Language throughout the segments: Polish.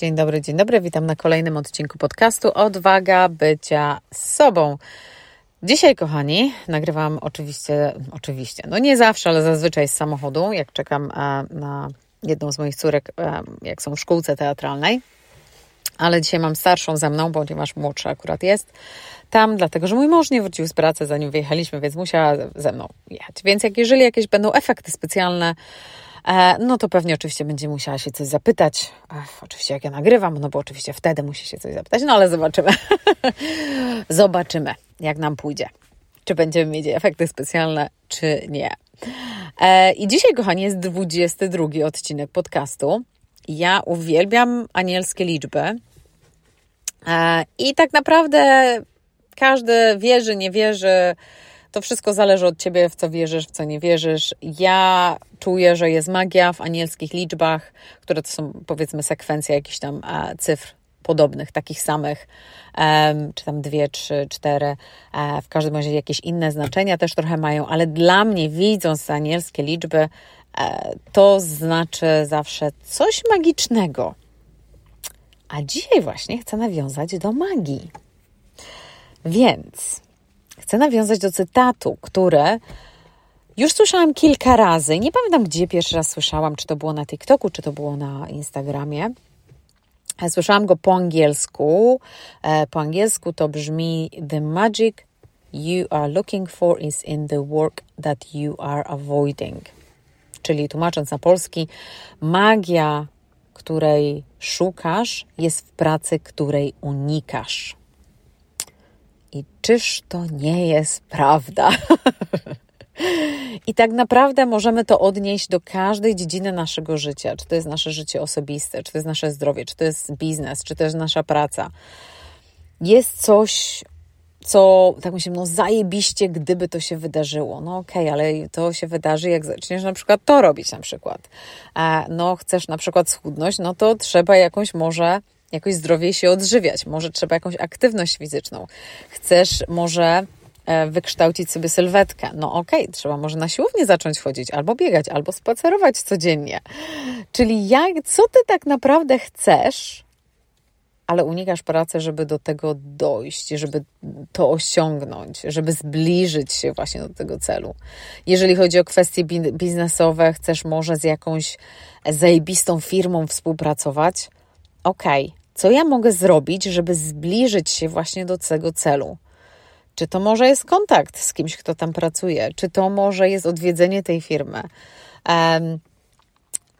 Dzień dobry, dzień dobry. Witam na kolejnym odcinku podcastu Odwaga bycia sobą. Dzisiaj, kochani, nagrywam oczywiście, oczywiście, no nie zawsze, ale zazwyczaj z samochodu, jak czekam e, na jedną z moich córek, e, jak są w szkółce teatralnej. Ale dzisiaj mam starszą ze mną, ponieważ młodsza akurat jest tam, dlatego że mój mąż nie wrócił z pracy, zanim wyjechaliśmy, więc musiała ze mną jechać. Więc jak jeżeli jakieś będą efekty specjalne, no to pewnie oczywiście będzie musiała się coś zapytać. Ech, oczywiście jak ja nagrywam, no bo oczywiście wtedy musi się coś zapytać, no ale zobaczymy. zobaczymy, jak nam pójdzie. Czy będziemy mieć efekty specjalne, czy nie. E, I dzisiaj, kochani, jest 22 odcinek podcastu. Ja uwielbiam anielskie liczby. E, I tak naprawdę każdy wierzy, nie wierzy, to wszystko zależy od ciebie, w co wierzysz, w co nie wierzysz. Ja czuję, że jest magia w anielskich liczbach, które to są powiedzmy sekwencja jakichś tam e, cyfr podobnych, takich samych, czy tam dwie, trzy, cztery, e, w każdym razie jakieś inne znaczenia też trochę mają, ale dla mnie, widząc anielskie liczby, e, to znaczy zawsze coś magicznego. A dzisiaj właśnie chcę nawiązać do magii. Więc chcę nawiązać do cytatu, które już słyszałam kilka razy. Nie pamiętam, gdzie pierwszy raz słyszałam, czy to było na TikToku, czy to było na Instagramie. E, słyszałam go po angielsku. E, po angielsku to brzmi: The magic you are looking for is in the work that you are avoiding. Czyli tłumacząc na polski, magia, której szukasz, jest w pracy, której unikasz. I czyż to nie jest prawda? I tak naprawdę możemy to odnieść do każdej dziedziny naszego życia. Czy to jest nasze życie osobiste, czy to jest nasze zdrowie, czy to jest biznes, czy to jest nasza praca. Jest coś, co, tak myślę, no zajebiście, gdyby to się wydarzyło. No okej, okay, ale to się wydarzy, jak zaczniesz na przykład to robić na przykład. No chcesz na przykład schudnąć, no to trzeba jakąś może jakoś zdrowiej się odżywiać. Może trzeba jakąś aktywność fizyczną. Chcesz może e, wykształcić sobie sylwetkę. No okej, okay, trzeba może na siłownię zacząć chodzić, albo biegać, albo spacerować codziennie. Czyli jak, co ty tak naprawdę chcesz, ale unikasz pracy, żeby do tego dojść, żeby to osiągnąć, żeby zbliżyć się właśnie do tego celu. Jeżeli chodzi o kwestie biznesowe, chcesz może z jakąś zajebistą firmą współpracować, okej, okay, co ja mogę zrobić, żeby zbliżyć się właśnie do tego celu? Czy to może jest kontakt z kimś, kto tam pracuje? Czy to może jest odwiedzenie tej firmy?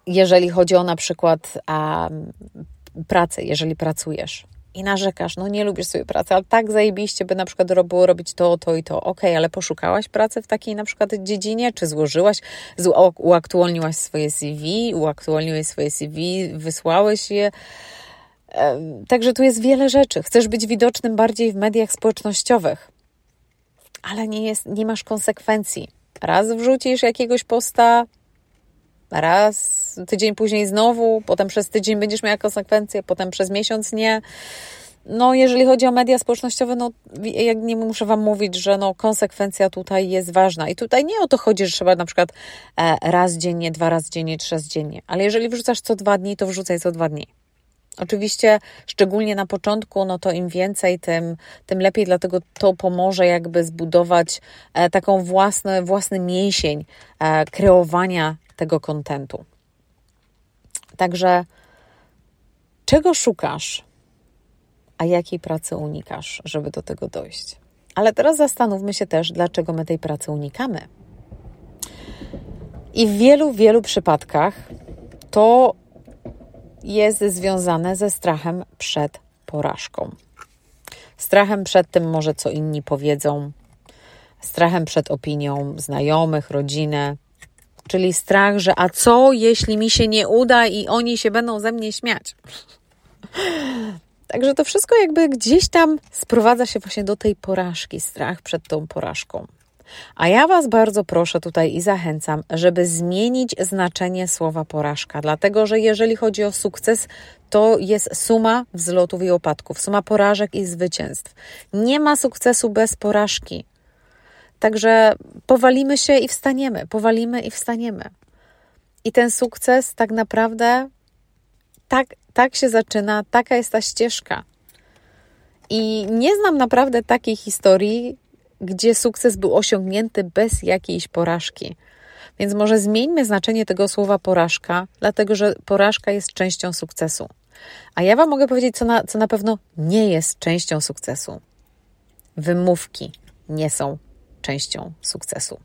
Jeżeli chodzi o na przykład pracę, jeżeli pracujesz i narzekasz, no nie lubisz swojej pracy, ale tak zajebiście by na przykład było robić to, to i to. Ok, ale poszukałaś pracy w takiej na przykład dziedzinie, czy złożyłaś, uaktualniłaś swoje CV, uaktualniłeś swoje CV, wysłałeś je, Także tu jest wiele rzeczy. Chcesz być widocznym bardziej w mediach społecznościowych, ale nie, jest, nie masz konsekwencji. Raz wrzucisz jakiegoś posta, raz tydzień później znowu, potem przez tydzień będziesz miała konsekwencje, potem przez miesiąc nie. No, jeżeli chodzi o media społecznościowe, no, jak nie muszę Wam mówić, że no, konsekwencja tutaj jest ważna. I tutaj nie o to chodzi, że trzeba na przykład e, raz dziennie, dwa razy dziennie, trzy razy dziennie. Ale jeżeli wrzucasz co dwa dni, to wrzucaj co dwa dni. Oczywiście, szczególnie na początku, no to im więcej, tym, tym lepiej, dlatego to pomoże jakby zbudować e, taką własny, własny mięsień e, kreowania tego kontentu. Także czego szukasz, a jakiej pracy unikasz, żeby do tego dojść? Ale teraz zastanówmy się też, dlaczego my tej pracy unikamy. I w wielu, wielu przypadkach to jest związane ze strachem przed porażką. Strachem przed tym może, co inni powiedzą, strachem przed opinią znajomych, rodziny, czyli strach, że a co, jeśli mi się nie uda i oni się będą ze mnie śmiać. Także to wszystko jakby gdzieś tam sprowadza się właśnie do tej porażki, strach przed tą porażką. A ja Was bardzo proszę tutaj i zachęcam, żeby zmienić znaczenie słowa porażka, dlatego że jeżeli chodzi o sukces, to jest suma wzlotów i opadków, suma porażek i zwycięstw. Nie ma sukcesu bez porażki. Także powalimy się i wstaniemy, powalimy i wstaniemy. I ten sukces tak naprawdę tak, tak się zaczyna, taka jest ta ścieżka. I nie znam naprawdę takiej historii, gdzie sukces był osiągnięty bez jakiejś porażki. Więc może zmieńmy znaczenie tego słowa porażka, dlatego że porażka jest częścią sukcesu. A ja Wam mogę powiedzieć, co na, co na pewno nie jest częścią sukcesu. Wymówki nie są częścią sukcesu.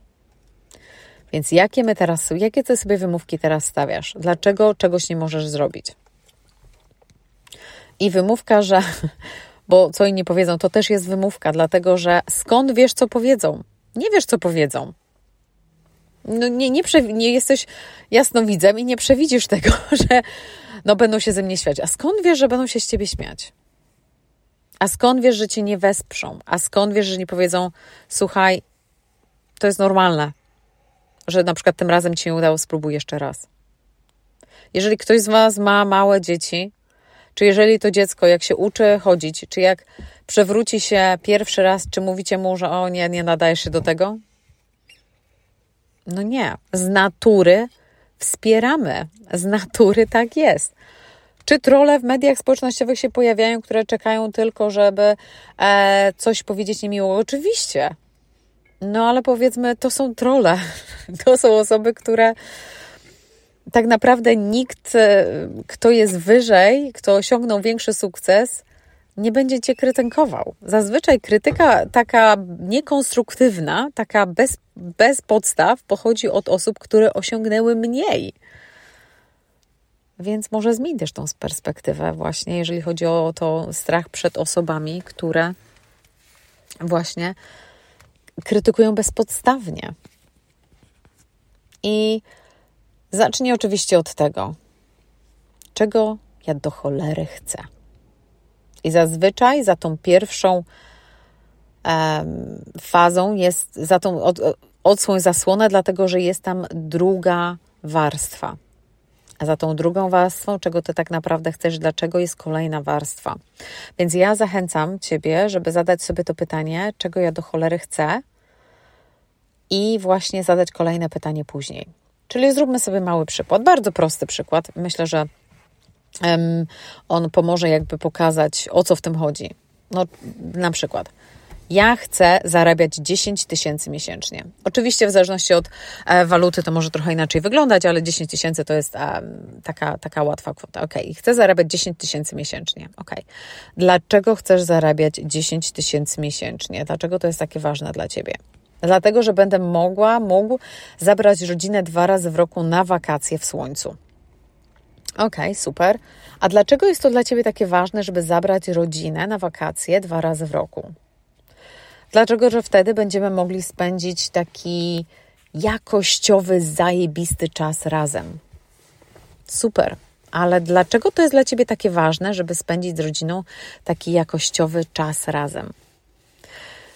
Więc jakie my teraz, jakie ty sobie wymówki teraz stawiasz? Dlaczego czegoś nie możesz zrobić? I wymówka, że, bo co inni powiedzą, to też jest wymówka, dlatego że skąd wiesz, co powiedzą? Nie wiesz, co powiedzą. No nie, nie, nie jesteś jasnowidzem i nie przewidzisz tego, że no będą się ze mnie śmiać. A skąd wiesz, że będą się z ciebie śmiać? A skąd wiesz, że cię nie wesprzą? A skąd wiesz, że nie powiedzą, słuchaj, to jest normalne, że na przykład tym razem ci nie udało, spróbuj jeszcze raz. Jeżeli ktoś z Was ma małe dzieci, czy jeżeli to dziecko, jak się uczy chodzić, czy jak przewróci się pierwszy raz, czy mówicie mu, że o nie, nie nadajesz się do tego? No nie. Z natury wspieramy. Z natury tak jest. Czy trole w mediach społecznościowych się pojawiają, które czekają tylko, żeby e, coś powiedzieć niemiło? Oczywiście. No ale powiedzmy, to są trole. To są osoby, które tak naprawdę nikt, e, kto jest wyżej, kto osiągnął większy sukces, nie będzie cię krytykował. Zazwyczaj krytyka taka niekonstruktywna, taka bez, bez podstaw, pochodzi od osób, które osiągnęły mniej. Więc może zmień też tą perspektywę, właśnie jeżeli chodzi o to strach przed osobami, które właśnie krytykują bezpodstawnie. I zacznij oczywiście od tego, czego ja do cholery chcę. I zazwyczaj za tą pierwszą fazą jest, za tą od, odsłoń zasłonę, dlatego że jest tam druga warstwa. A za tą drugą warstwą, czego ty tak naprawdę chcesz, dlaczego jest kolejna warstwa. Więc ja zachęcam ciebie, żeby zadać sobie to pytanie, czego ja do cholery chcę, i właśnie zadać kolejne pytanie później. Czyli zróbmy sobie mały przykład, bardzo prosty przykład. Myślę, że on pomoże jakby pokazać, o co w tym chodzi. No, na przykład. Ja chcę zarabiać 10 tysięcy miesięcznie. Oczywiście, w zależności od e, waluty, to może trochę inaczej wyglądać, ale 10 tysięcy to jest taka, taka łatwa kwota. Ok, chcę zarabiać 10 tysięcy miesięcznie. Ok, dlaczego chcesz zarabiać 10 tysięcy miesięcznie? Dlaczego to jest takie ważne dla ciebie? Dlatego, że będę mogła, mógł zabrać rodzinę dwa razy w roku na wakacje w słońcu. Ok, super. A dlaczego jest to dla Ciebie takie ważne, żeby zabrać rodzinę na wakacje dwa razy w roku? Dlaczego, że wtedy będziemy mogli spędzić taki jakościowy, zajebisty czas razem. Super. Ale dlaczego to jest dla Ciebie takie ważne, żeby spędzić z rodziną taki jakościowy czas razem?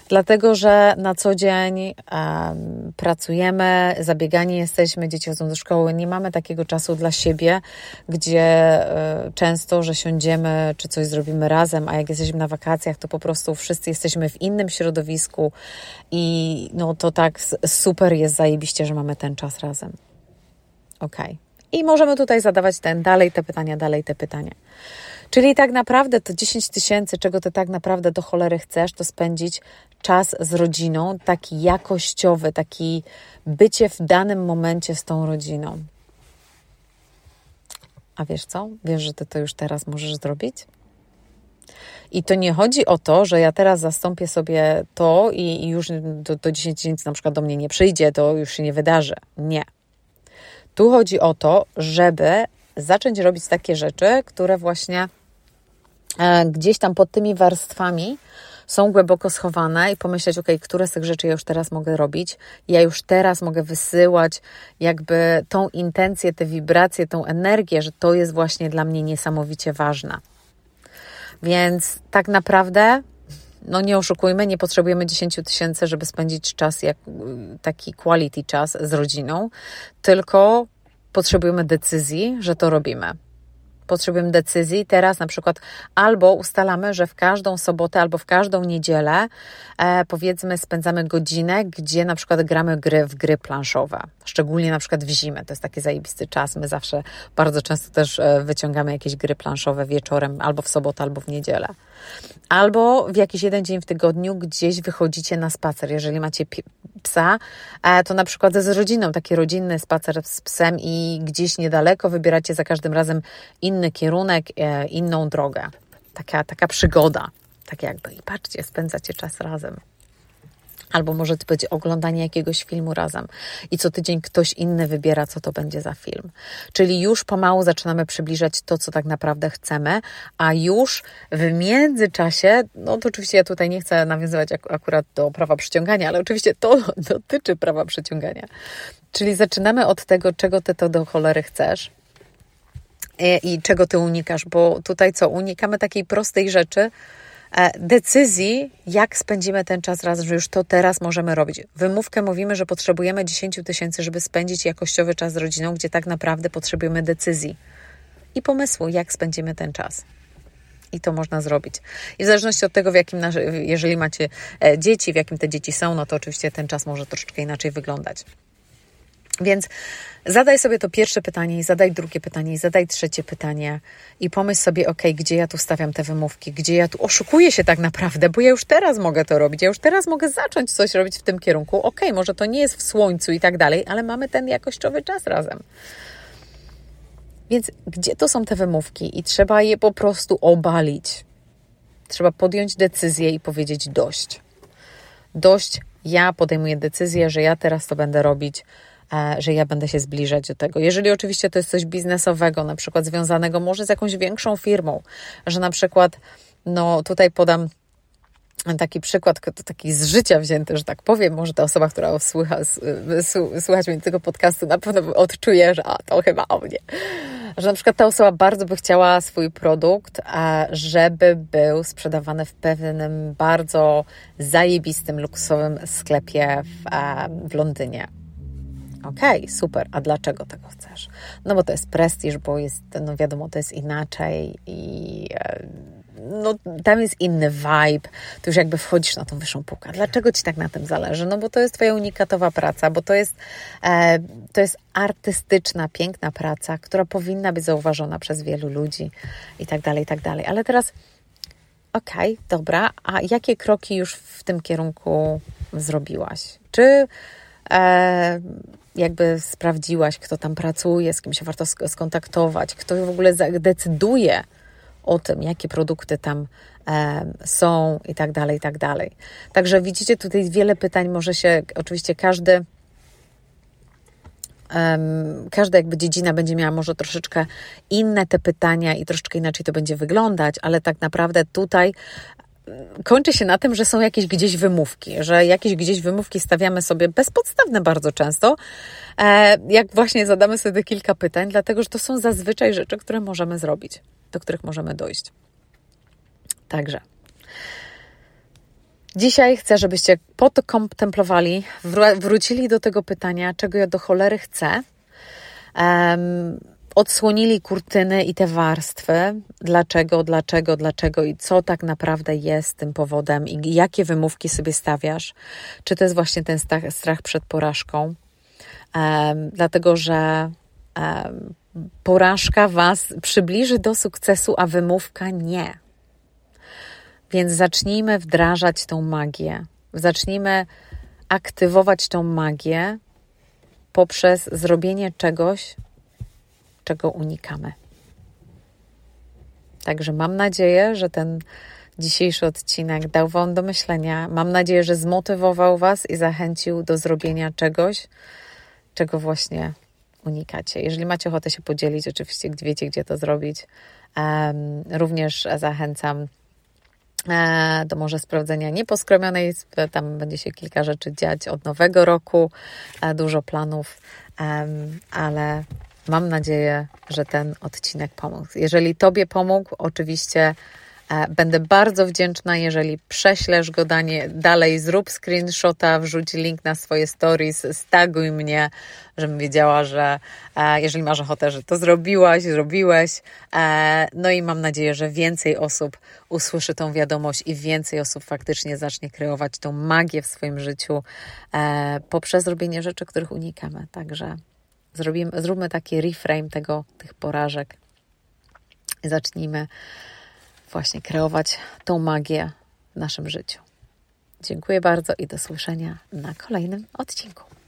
Dlatego że na co dzień um, pracujemy, zabiegani jesteśmy, dzieci chodzą do szkoły, nie mamy takiego czasu dla siebie, gdzie y, często, że siądziemy czy coś zrobimy razem, a jak jesteśmy na wakacjach, to po prostu wszyscy jesteśmy w innym środowisku i no to tak super jest zajebiście, że mamy ten czas razem. Okej. Okay. I możemy tutaj zadawać ten dalej te pytania, dalej te pytania. Czyli tak naprawdę to 10 tysięcy, czego ty tak naprawdę do cholery chcesz, to spędzić czas z rodziną, taki jakościowy, taki bycie w danym momencie z tą rodziną. A wiesz co? Wiesz, że ty to już teraz możesz zrobić? I to nie chodzi o to, że ja teraz zastąpię sobie to i, i już do, do 10 tysięcy na przykład do mnie nie przyjdzie, to już się nie wydarzy. Nie. Tu chodzi o to, żeby zacząć robić takie rzeczy, które właśnie E, gdzieś tam pod tymi warstwami są głęboko schowane i pomyśleć, ok, które z tych rzeczy ja już teraz mogę robić, ja już teraz mogę wysyłać jakby tą intencję, te wibracje, tą energię, że to jest właśnie dla mnie niesamowicie ważne. Więc tak naprawdę, no nie oszukujmy, nie potrzebujemy 10 tysięcy, żeby spędzić czas, jak taki quality czas z rodziną, tylko potrzebujemy decyzji, że to robimy. Potrzebujemy decyzji. Teraz na przykład albo ustalamy, że w każdą sobotę albo w każdą niedzielę e, powiedzmy spędzamy godzinę, gdzie na przykład gramy gry w gry planszowe. Szczególnie na przykład w zimę. To jest taki zajebisty czas. My zawsze bardzo często też e, wyciągamy jakieś gry planszowe wieczorem albo w sobotę, albo w niedzielę. Albo w jakiś jeden dzień w tygodniu gdzieś wychodzicie na spacer. Jeżeli macie psa, e, to na przykład z rodziną, taki rodzinny spacer z psem i gdzieś niedaleko wybieracie za każdym razem inny kierunek, e, inną drogę. Taka, taka przygoda, tak jakby. I patrzcie, spędzacie czas razem. Albo może to być oglądanie jakiegoś filmu razem i co tydzień ktoś inny wybiera, co to będzie za film. Czyli już pomału zaczynamy przybliżać to, co tak naprawdę chcemy, a już w międzyczasie, no to oczywiście ja tutaj nie chcę nawiązywać ak akurat do prawa przyciągania, ale oczywiście to dotyczy prawa przyciągania. Czyli zaczynamy od tego, czego ty to do cholery chcesz i, i czego ty unikasz, bo tutaj co, unikamy takiej prostej rzeczy, E, decyzji, jak spędzimy ten czas razem, że już to teraz możemy robić. Wymówkę mówimy, że potrzebujemy 10 tysięcy, żeby spędzić jakościowy czas z rodziną, gdzie tak naprawdę potrzebujemy decyzji i pomysłu, jak spędzimy ten czas. I to można zrobić. I w zależności od tego, w jakim, jeżeli macie e, dzieci, w jakim te dzieci są, no to oczywiście ten czas może troszeczkę inaczej wyglądać. Więc zadaj sobie to pierwsze pytanie, i zadaj drugie pytanie, i zadaj trzecie pytanie, i pomyśl sobie, ok, gdzie ja tu stawiam te wymówki, gdzie ja tu oszukuję się tak naprawdę, bo ja już teraz mogę to robić, ja już teraz mogę zacząć coś robić w tym kierunku. Ok, może to nie jest w słońcu i tak dalej, ale mamy ten jakościowy czas razem. Więc gdzie to są te wymówki? I trzeba je po prostu obalić. Trzeba podjąć decyzję i powiedzieć dość. Dość, ja podejmuję decyzję, że ja teraz to będę robić że ja będę się zbliżać do tego. Jeżeli oczywiście to jest coś biznesowego, na przykład związanego może z jakąś większą firmą, że na przykład, no tutaj podam taki przykład, taki z życia wzięty, że tak powiem, może ta osoba, która słucha, słuchać mnie tego podcastu, na pewno odczuje, że a, to chyba o mnie. Że na przykład ta osoba bardzo by chciała swój produkt, żeby był sprzedawany w pewnym bardzo zajebistym, luksusowym sklepie w, w Londynie. Okej, okay, super. A dlaczego tego chcesz? No bo to jest prestiż, bo jest, no wiadomo, to jest inaczej i e, no, tam jest inny vibe. Ty już jakby wchodzisz na tą wyższą półkę. Dlaczego ci tak na tym zależy? No bo to jest twoja unikatowa praca, bo to jest, e, to jest artystyczna, piękna praca, która powinna być zauważona przez wielu ludzi i tak dalej, i tak dalej. Ale teraz okej, okay, dobra, a jakie kroki już w tym kierunku zrobiłaś? Czy jakby sprawdziłaś, kto tam pracuje, z kim się warto skontaktować, kto w ogóle decyduje o tym, jakie produkty tam e, są i tak dalej, i tak dalej. Także widzicie tutaj wiele pytań, może się oczywiście każdy każda jakby dziedzina będzie miała może troszeczkę inne te pytania i troszeczkę inaczej to będzie wyglądać, ale tak naprawdę tutaj kończy się na tym, że są jakieś gdzieś wymówki, że jakieś gdzieś wymówki stawiamy sobie bezpodstawne bardzo często, e, jak właśnie zadamy sobie kilka pytań, dlatego że to są zazwyczaj rzeczy, które możemy zrobić, do których możemy dojść. Także. Dzisiaj chcę, żebyście kontemplowali, wrócili do tego pytania, czego ja do cholery chcę. Odsłonili kurtyny i te warstwy, dlaczego, dlaczego, dlaczego i co tak naprawdę jest tym powodem i jakie wymówki sobie stawiasz. Czy to jest właśnie ten strach przed porażką? Um, dlatego, że um, porażka Was przybliży do sukcesu, a wymówka nie. Więc zacznijmy wdrażać tą magię. Zacznijmy aktywować tą magię poprzez zrobienie czegoś, czego unikamy. Także mam nadzieję, że ten dzisiejszy odcinek dał Wam do myślenia. Mam nadzieję, że zmotywował Was i zachęcił do zrobienia czegoś, czego właśnie unikacie. Jeżeli macie ochotę się podzielić, oczywiście wiecie, gdzie to zrobić. Również zachęcam e, do może sprawdzenia nieposkromionej. Tam będzie się kilka rzeczy dziać od nowego roku, e, dużo planów, ale Mam nadzieję, że ten odcinek pomógł. Jeżeli Tobie pomógł, oczywiście E, będę bardzo wdzięczna, jeżeli prześlesz go danie, dalej, zrób screenshota, wrzuć link na swoje stories, staguj mnie, żebym wiedziała, że e, jeżeli masz ochotę, że to zrobiłaś, zrobiłeś. E, no i mam nadzieję, że więcej osób usłyszy tą wiadomość i więcej osób faktycznie zacznie kreować tą magię w swoim życiu poprzez robienie rzeczy, których unikamy. Także zrobimy, zróbmy taki reframe tego, tych porażek zacznijmy właśnie kreować tą magię w naszym życiu. Dziękuję bardzo i do słyszenia na kolejnym odcinku.